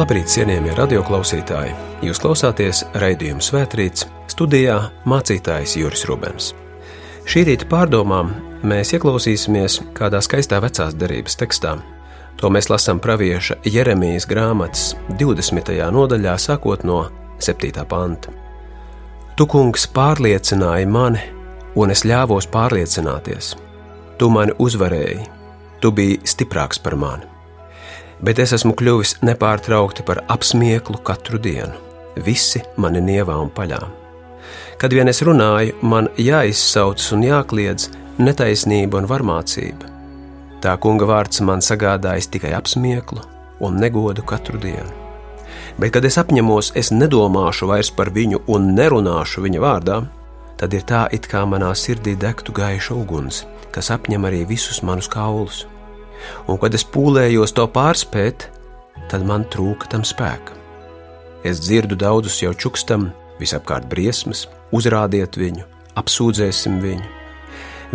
Labrīt, cienījamie radioklausītāji! Jūs klausāties raidījuma Svētrīts, studijā mācītājs Juris Rubens. Šī rīta pārdomām mēs ieklausīsimies kādā skaistā vecās derības tekstā. To mēs lasām pravieša Jeremijas grāmatas 20. nodaļā, sākot no 7. panta. Tu, kungs, pārliecināji mani, un es ļāvos pārliecināties. Tu mani uzvarēji, tu biji stiprāks par mani bet es esmu kļuvis nepārtraukti par apsmieklu katru dienu. Visi mani nievā un paļā. Kad vien es runāju, man jāizsauc un jākliedz netaisnība un varmācība. Tā kunga vārds man sagādājas tikai apsmieklu un negodu katru dienu. Bet, kad es apņemos, es nedomāšu vairs par viņu un nerunāšu viņa vārdā, tad ir tā, it kā manā sirdī degtu gaiša uguns, kas apņem arī visus manus kaulus un kad es pūlējos to pārspēt, tad man trūka tam spēka. Es dzirdu daudzus jau čukstam, visapkārt briesmas, uzrādiet viņu, apsūdzēsim viņu.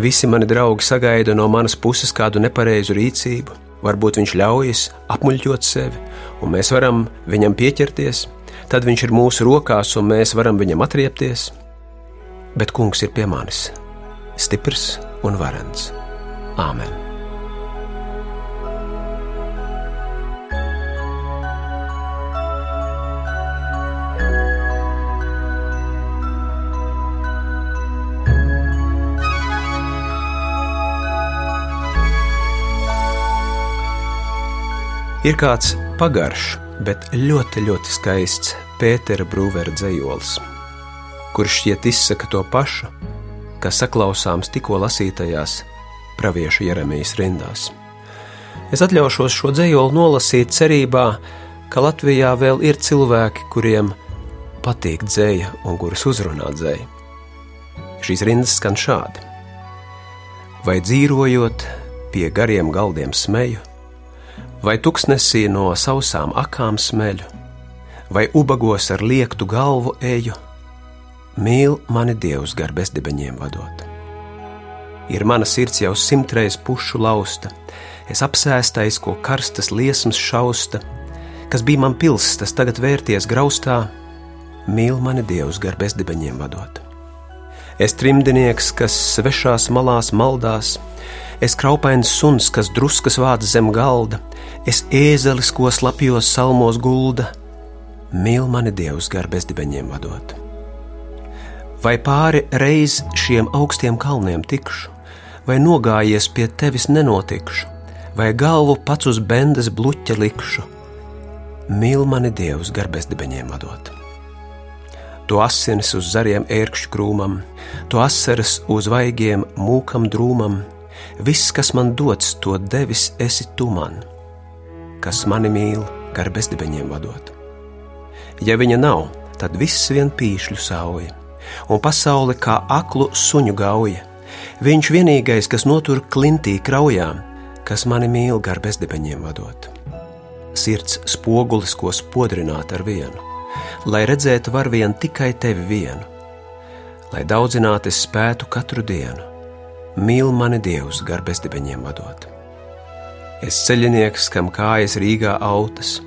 Visi mani draugi sagaida no manas puses kādu nepareizu rīcību, varbūt viņš ļaujas apmuļķot sevi, un mēs varam viņam pieķerties, tad viņš ir mūsu rokās, un mēs varam viņam atriepties. Bet kungs ir pie manis, stiprs un varens. Āmen! Ir kāds pagaršs, bet ļoti, ļoti skaists Pētera Brūvera dzējols, kurš šķiet izsaka to pašu, kas saklausāms tikko lasītajās praviešu Jeremijas rindās. Es atļaušos šo dzējoli nolasīt cerībā, ka Latvijā vēl ir cilvēki, kuriem patīk dzēja un kurus uzrunā dzēja. Šīs rindas skan šādi: Vai dzīvojot pie gariem galdiem smeju, vai tuksnesī no sausām akām smeļu, vai ubagos ar liektu galvu eju, mīl mani dievs gar bezdibeņiem vadot. Ir mana sirds jau simtreiz pušu lausta, es apsēstais, ko karstas liesmas šausta, kas bija man pils, tas tagad vērties graustā, mīl mani dievs gar bezdibeņiem vadot. Es trimdinieks, kas svešās malās maldās, es kraupains suns, kas druskas vāc zem galda, es ēzelis, ko slapjos salmos gulda, mīl mani dievs gar bezdibeņiem vadot. Vai pāri reiz šiem augstiem kalniem tikšu, vai nogājies pie tevis nenotikšu, vai galvu pats uz bendes bluķa likšu, mīl mani dievs gar bezdibeņiem vadot. Tu asinis uz zariem ērkšķu krūmam, tu asaras uz vaigiem mūkam drūmam, viss, kas man dots, to devis esi tu man kas mani mīl, gar bezdibeņiem vadot. Ja viņa nav, tad viss vien pīšļu sauja, un pasaule kā aklu suņu gauja. Viņš vienīgais, kas notur klintī kraujām, kas mani mīl, gar bezdibeņiem vadot. Sirds spogulis, ko spodrināt ar vienu, lai redzētu var vien tikai tevi vienu, lai daudzinātu es spētu katru dienu, mīl mani Dievs, gar bezdibeņiem vadot. Es ceļinieks, kam kājas Rīgā autas,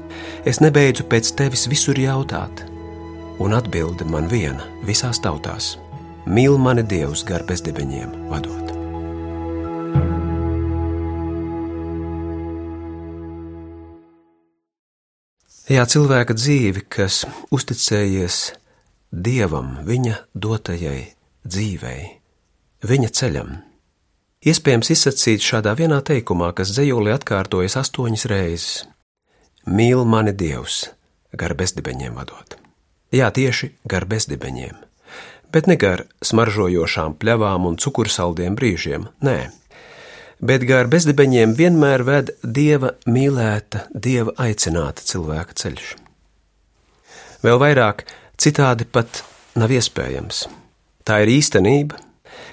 es nebeidzu pēc tevis visur jautāt, un atbildi man viena visās tautās - mīl mani Dievs gar bezdibeņiem vadot. Jā, cilvēka dzīve, kas uzticējies Dievam, viņa dotajai dzīvei, viņa ceļam, Iespējams izsacīt šādā vienā teikumā, kas dzējolī atkārtojas astoņas reizes: Mīl mani Dievs, gar bezdibeņiem vadot. Jā, tieši gar bezdibeņiem, bet ne gar smaržojošām pļavām un cukursaldiem brīžiem, nē, bet gar bezdibeņiem vienmēr ved dieva mīlēta, dieva aicināta cilvēka ceļš. Vēl vairāk, citādi pat nav iespējams. Tā ir īstenība,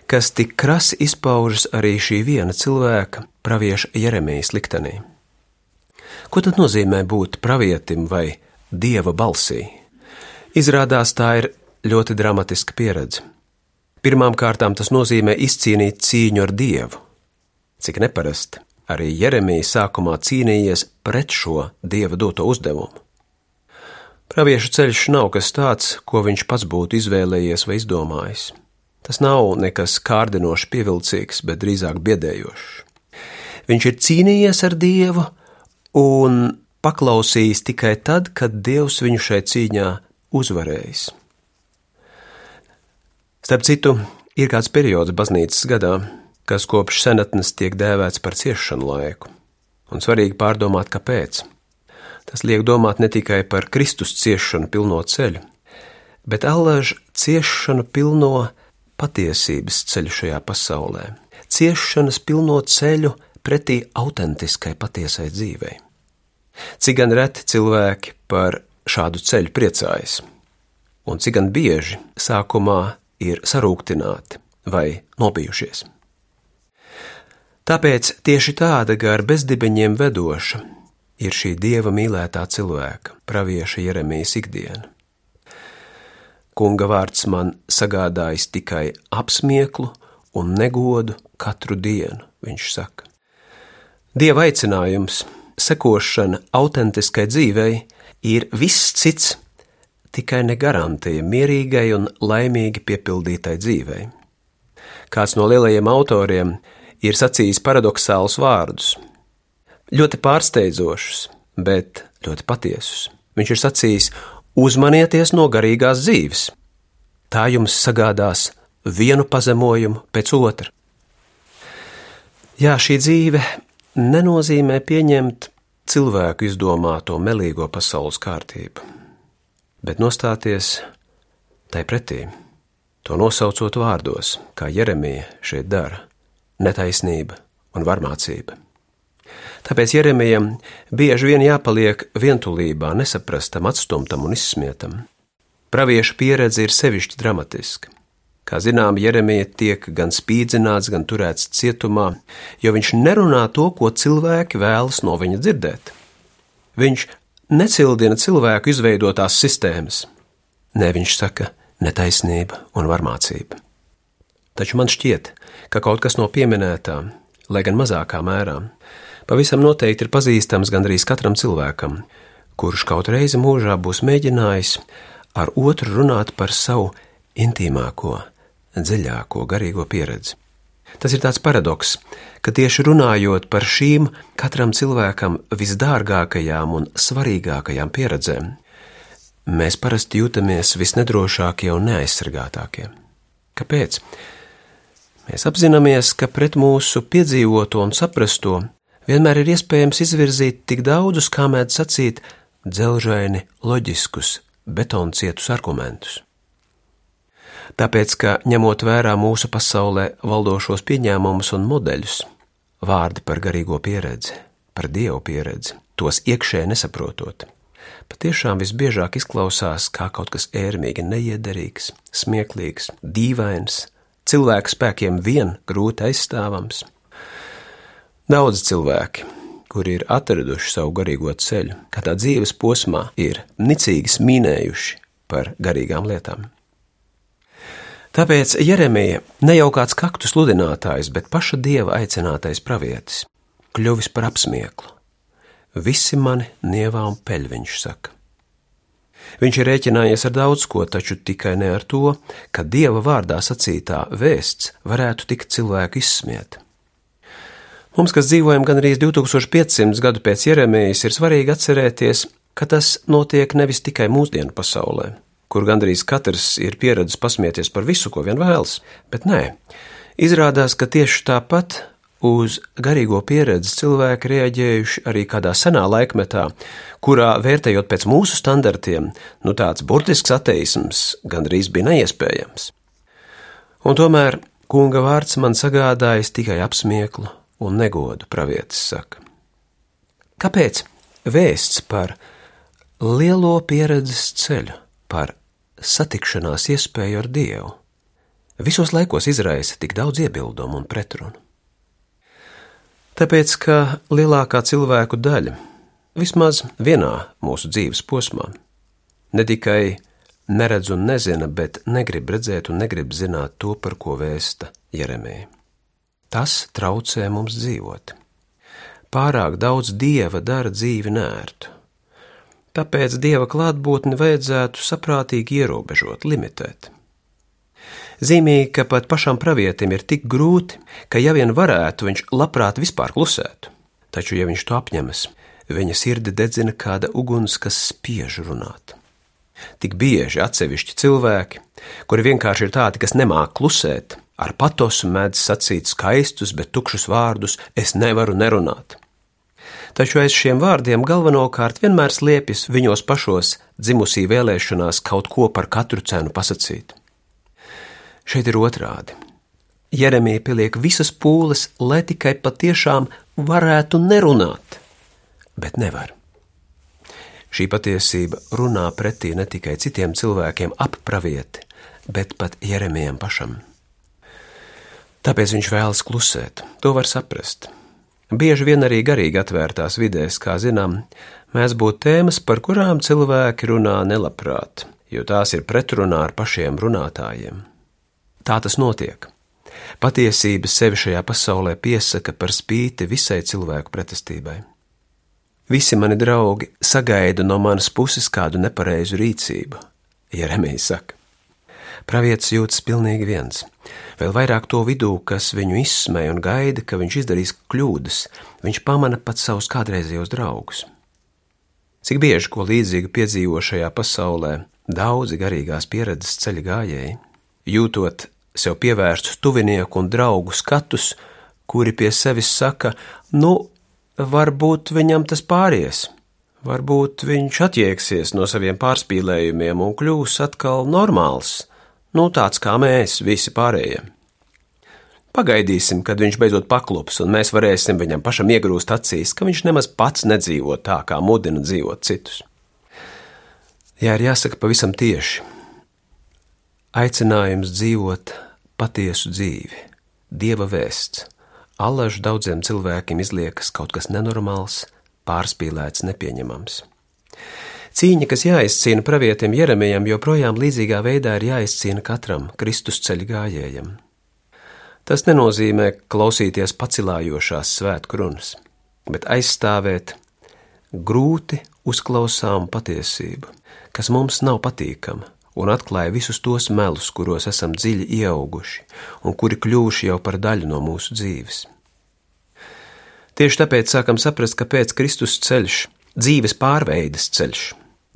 kas tik krasi izpaužas arī šī viena cilvēka, pravieša Jeremijas liktenī. Ko tad nozīmē būt pravietim vai dieva balsī? Izrādās tā ir ļoti dramatiska pieredze. Pirmām kārtām tas nozīmē izcīnīt cīņu ar dievu. Cik neparasti, arī Jeremija sākumā cīnījies pret šo dieva doto uzdevumu. Pravieša ceļš nav kas tāds, ko viņš pats būtu izvēlējies vai izdomājis. Tas nav nekas kārdinoši pievilcīgs, bet drīzāk biedējošs. Viņš ir cīnījies ar Dievu un paklausījis tikai tad, kad Dievs viņu šai cīņā uzvarējis. Starp citu, ir kāds periods baznīcas gadā, kas kopš senatnes tiek dēvēts par ciešanu laiku, un svarīgi pārdomāt, kāpēc. Tas liek domāt ne tikai par Kristus ciešanu pilno ceļu, bet allaž ciešanu pilno patiesības ceļu šajā pasaulē, ciešanas pilno ceļu pretī autentiskai patiesai dzīvei. Cik gan reti cilvēki par šādu ceļu priecājas, un cik gan bieži sākumā ir sarūktināti vai nobijušies. Tāpēc tieši tāda gar bezdibeņiem vedoša ir šī dieva mīlētā cilvēka, pravieša Jeremijas ikdiena. Kunga vārds man sagādājis tikai apsmieklu un negodu katru dienu, viņš saka. Dieva aicinājums, sekošana autentiskai dzīvei ir viss cits, tikai ne garantija mierīgai un laimīgi piepildītai dzīvei. Kāds no lielajiem autoriem ir sacījis paradoxālus vārdus, ļoti pārsteidzošus, bet ļoti patiesus. Viņš ir sacījis: Uzmanieties no garīgās dzīves. Tā jums sagādās vienu pazemojumu pēc otra. Jā, šī dzīve nenozīmē pieņemt cilvēku izdomāto melīgo pasaules kārtību, bet nostāties tai pretī, to nosaucot vārdos, kā Jeremija šeit dara - netaisnība un varmācība. Tāpēc Jeremijam bieži vien jāpaliek vientulībā, nesaprastam, atstumtam un izsmietam. Pravieša pieredze ir sevišķi dramatiska. Kā zinām, Jeremija tiek gan spīdzināts, gan turēts cietumā, jo viņš nerunā to, ko cilvēki vēlas no viņa dzirdēt. Viņš necildina cilvēku izveidotās sistēmas. Nē, viņš saka, netaisnība un varmācība. Taču man šķiet, ka kaut kas no pieminētām, lai gan mazākā mērā, pavisam noteikti ir pazīstams gandrīz katram cilvēkam, kurš kaut reizi mūžā būs mēģinājis ar otru runāt par savu intīmāko, dziļāko garīgo pieredzi. Tas ir tāds paradoks, ka tieši runājot par šīm katram cilvēkam visdārgākajām un svarīgākajām pieredzēm, mēs parasti jūtamies visnedrošākie un neaizsargātākie. Kāpēc? Mēs apzināmies, ka pret mūsu piedzīvoto un saprasto vienmēr ir iespējams izvirzīt tik daudzus, kā mēdz sacīt, dzelžaini loģiskus, betoncietus argumentus. Tāpēc, ka ņemot vērā mūsu pasaulē valdošos pieņēmumus un modeļus, vārdi par garīgo pieredzi, par dievu pieredzi, tos iekšēji nesaprotot, patiešām visbiežāk izklausās kā kaut kas ērmīgi neiederīgs, smieklīgs, dīvains, cilvēku spēkiem vien grūti aizstāvams – Daudz cilvēki, kuri ir atraduši savu garīgo ceļu, kādā dzīves posmā ir nicīgi smīnējuši par garīgām lietām. Tāpēc Jeremija ne jau kāds kaktu sludinātājs, bet paša dieva aicinātais pravietis, kļuvis par apsmieklu. Visi mani nievā un peļ, viņš saka. Viņš ir rēķinājies ar daudz ko, taču tikai ne ar to, ka dieva vārdā sacītā vēsts varētu tikt cilvēku izsmieta. Mums, kas dzīvojam gan arī 2500 gadu pēc Jeremijas, ir svarīgi atcerēties, ka tas notiek nevis tikai mūsdienu pasaulē, kur gandrīz katrs ir pieredzējis pasmieties par visu, ko vien vēlas, bet nē, izrādās, ka tieši tāpat uz garīgo pieredzi cilvēki reaģējuši arī kādā senā laikmetā, kurā, vērtējot pēc mūsu standartiem, nu tāds burtisks ateisms gandrīz bija neiespējams. Un tomēr kunga vārds man sagādājis tikai apsmieklu un negodu, pravietis saka. Kāpēc vēsts par lielo pieredzes ceļu, par satikšanās iespēju ar Dievu, visos laikos izraisa tik daudz iebildumu un pretrunu? Tāpēc, ka lielākā cilvēku daļa, vismaz vienā mūsu dzīves posmā, ne tikai neredz un nezina, bet negrib redzēt un negrib zināt to, par ko vēsta Jeremija. Tas traucē mums dzīvot. Pārāk daudz dieva dara dzīvi nērtu. tāpēc dieva klātbūtni vajadzētu saprātīgi ierobežot, limitēt. Zīmīgi, ka pat pašam pravietim ir tik grūti, ka, ja vien varētu, viņš labprāt vispār klusētu. Taču, ja viņš to apņemas, viņa sirdi dedzina kāda uguns, kas spiež runāt. Tik bieži atsevišķi cilvēki, kuri vienkārši ir tādi, kas nemāk klusēt, ar patosu mēdz sacīt skaistus, bet tukšus vārdus: Es nevaru nerunāt. Taču aiz šiem vārdiem galvenokārt vienmēr slēpjas viņos pašos dzimusī vēlēšanās kaut ko par katru cenu pasakīt. Šeit ir otrādi. Jeremija pieliek visas pūles, lai tikai patiešām varētu nerunāt, bet nevar. Šī patiesība runā pretī ne tikai citiem cilvēkiem ap pravieti, bet pat Jeremijam pašam. Tāpēc viņš vēlas klusēt, to var saprast. Bieži vien arī garīgi atvērtās vidēs, kā zinām, mēs būtu tēmas, par kurām cilvēki runā nelabprāt, jo tās ir pretrunā ar pašiem runātājiem. Tā tas notiek. Patiesība sevi šajā pasaulē piesaka par spīti visai cilvēku pretestībai. Visi mani draugi sagaida no manas puses kādu nepareizu rīcību, Jeremijs saka. Pravietis jūtas pilnīgi viens, vēl vairāk to vidū, kas viņu izsmēja un gaida, ka viņš izdarīs kļūdas, viņš pamana pat savus kādreizējos draugus. Cik bieži ko līdzīgu piedzīvo šajā pasaulē daudzi garīgās pieredzes ceļa gājēji, jūtot sev pievērstus tuvinieku un draugu skatus, kuri pie sevis saka, nu, varbūt viņam tas pāries. Varbūt viņš attieksies no saviem pārspīlējumiem un kļūs atkal normāls, nu tāds kā mēs visi pārējie. Pagaidīsim, kad viņš beidzot paklups, un mēs varēsim viņam pašam iegrūst acīs, ka viņš nemaz pats nedzīvo tā, kā mudina dzīvot citus. Jā, ir jāsaka pavisam tieši. Aicinājums dzīvot patiesu dzīvi, dieva vēsts Allaž daudziem cilvēkiem izliekas kaut kas nenormāls, pārspīlēts, nepieņemams. Cīņa, kas jāizcīna pravietim Jeremijam, joprojām līdzīgā veidā ir jāizcīna katram Kristus ceļa gājējam. Tas nenozīmē klausīties pacilājošās svētku runas, bet aizstāvēt grūti uzklausām patiesību, kas mums nav patīkama, un atklāja visus tos melus, kuros esam dziļi ieauguši un kuri kļuvuši jau par daļu no mūsu dzīves. Tieši tāpēc sākam saprast, ka pēc Kristus ceļš, dzīves pārveides ceļš,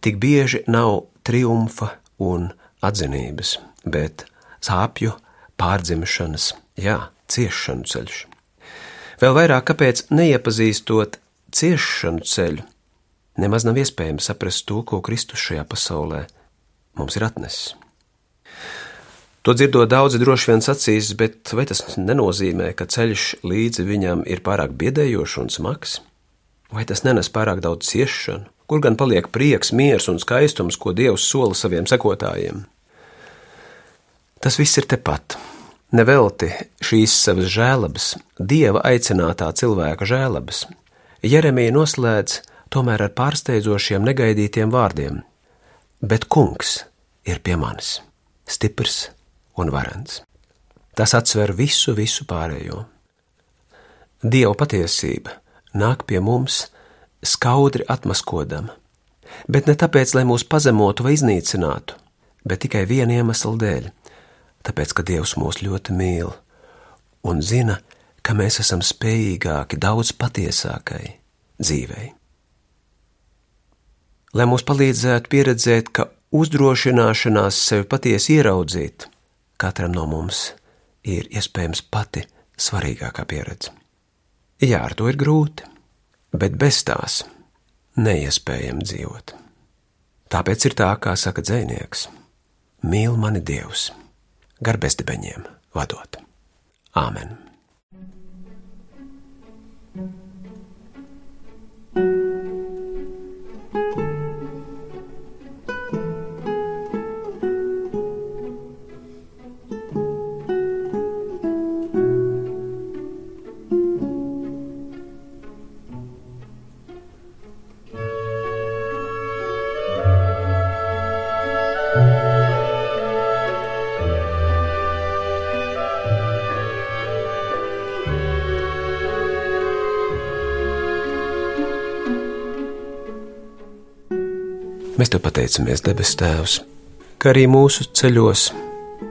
tik bieži nav triumfa un atzinības, bet sāpju pārdzimšanas, jā, ciešanu ceļš. Vēl vairāk, kāpēc neiepazīstot ciešanu ceļu, nemaz nav iespējams saprast to, ko Kristus šajā pasaulē mums ir atnesis. To dzirdot daudzi droši vien sacīs, bet vai tas nenozīmē, ka ceļš līdzi viņam ir pārāk biedējošs un smags? Vai tas nenes pārāk daudz ciešanu? Kur gan paliek prieks, miers un skaistums, ko Dievs sola saviem sekotājiem? Tas viss ir tepat. Nevelti šīs savas žēlabas, Dieva aicinātā cilvēka žēlabas, Jeremija noslēdz tomēr ar pārsteidzošiem, negaidītiem vārdiem: Bet kungs ir pie manis, stiprs un varants. Tas atsver visu, visu pārējo. Dieva patiesība nāk pie mums skaudri atmaskodama, bet ne tāpēc, lai mūs pazemotu vai iznīcinātu, bet tikai viena iemesla dēļ - tāpēc, ka Dievs mūs ļoti mīl un zina, ka mēs esam spējīgāki daudz patiesākai dzīvei. Lai mums palīdzētu pieredzēt, ka uzdrošināšanās sevi patiesi ieraudzīt, katram no mums ir iespējams pati svarīgākā pieredze. Jā, ar to ir grūti, bet bez tās neiespējami dzīvot. Tāpēc ir tā, kā saka dzēnieks: Mīl mani Dievs, gar bezdibeņiem vadot. Āmen! Mēs te pateicamies, debes Tēvs, ka arī mūsu ceļos,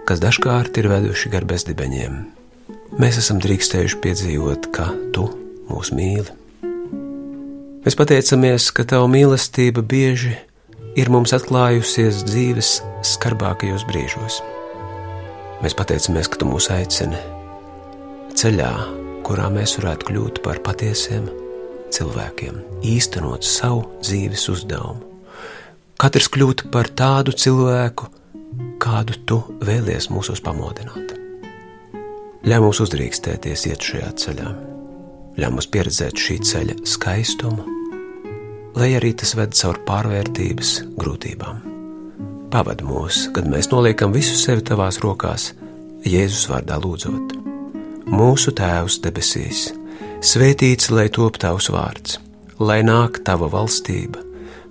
kas dažkārt ir veduši gar bezdibeņiem, mēs esam drīkstējuši piedzīvot, ka Tu mūs mīli. Mēs pateicamies, ka Tava mīlestība bieži ir mums atklājusies dzīves skarbākajos brīžos. Mēs pateicamies, ka Tu mūs aicini ceļā, kurā mēs varētu kļūt par patiesiem cilvēkiem, īstenot savu dzīves uzdevumu. Katrs kļūt par tādu cilvēku, kādu tu vēlies mūsos pamodināt. Ļauj mums uzdrīkstēties iet šajā ceļā, ļauj mums pieredzēt šī ceļa skaistumu, lai arī tas ved caur pārvērtības grūtībām. Pavadi mūs, kad mēs noliekam visu sevi tavās rokās, Jēzus vārdā lūdzot. Mūsu Tēvs debesīs, svētīts lai top tavs vārds, lai nāk tava valstība,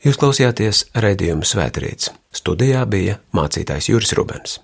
Jūs klausījāties raidījuma Svētrīts. Studijā bija mācītājs Juris Rubens.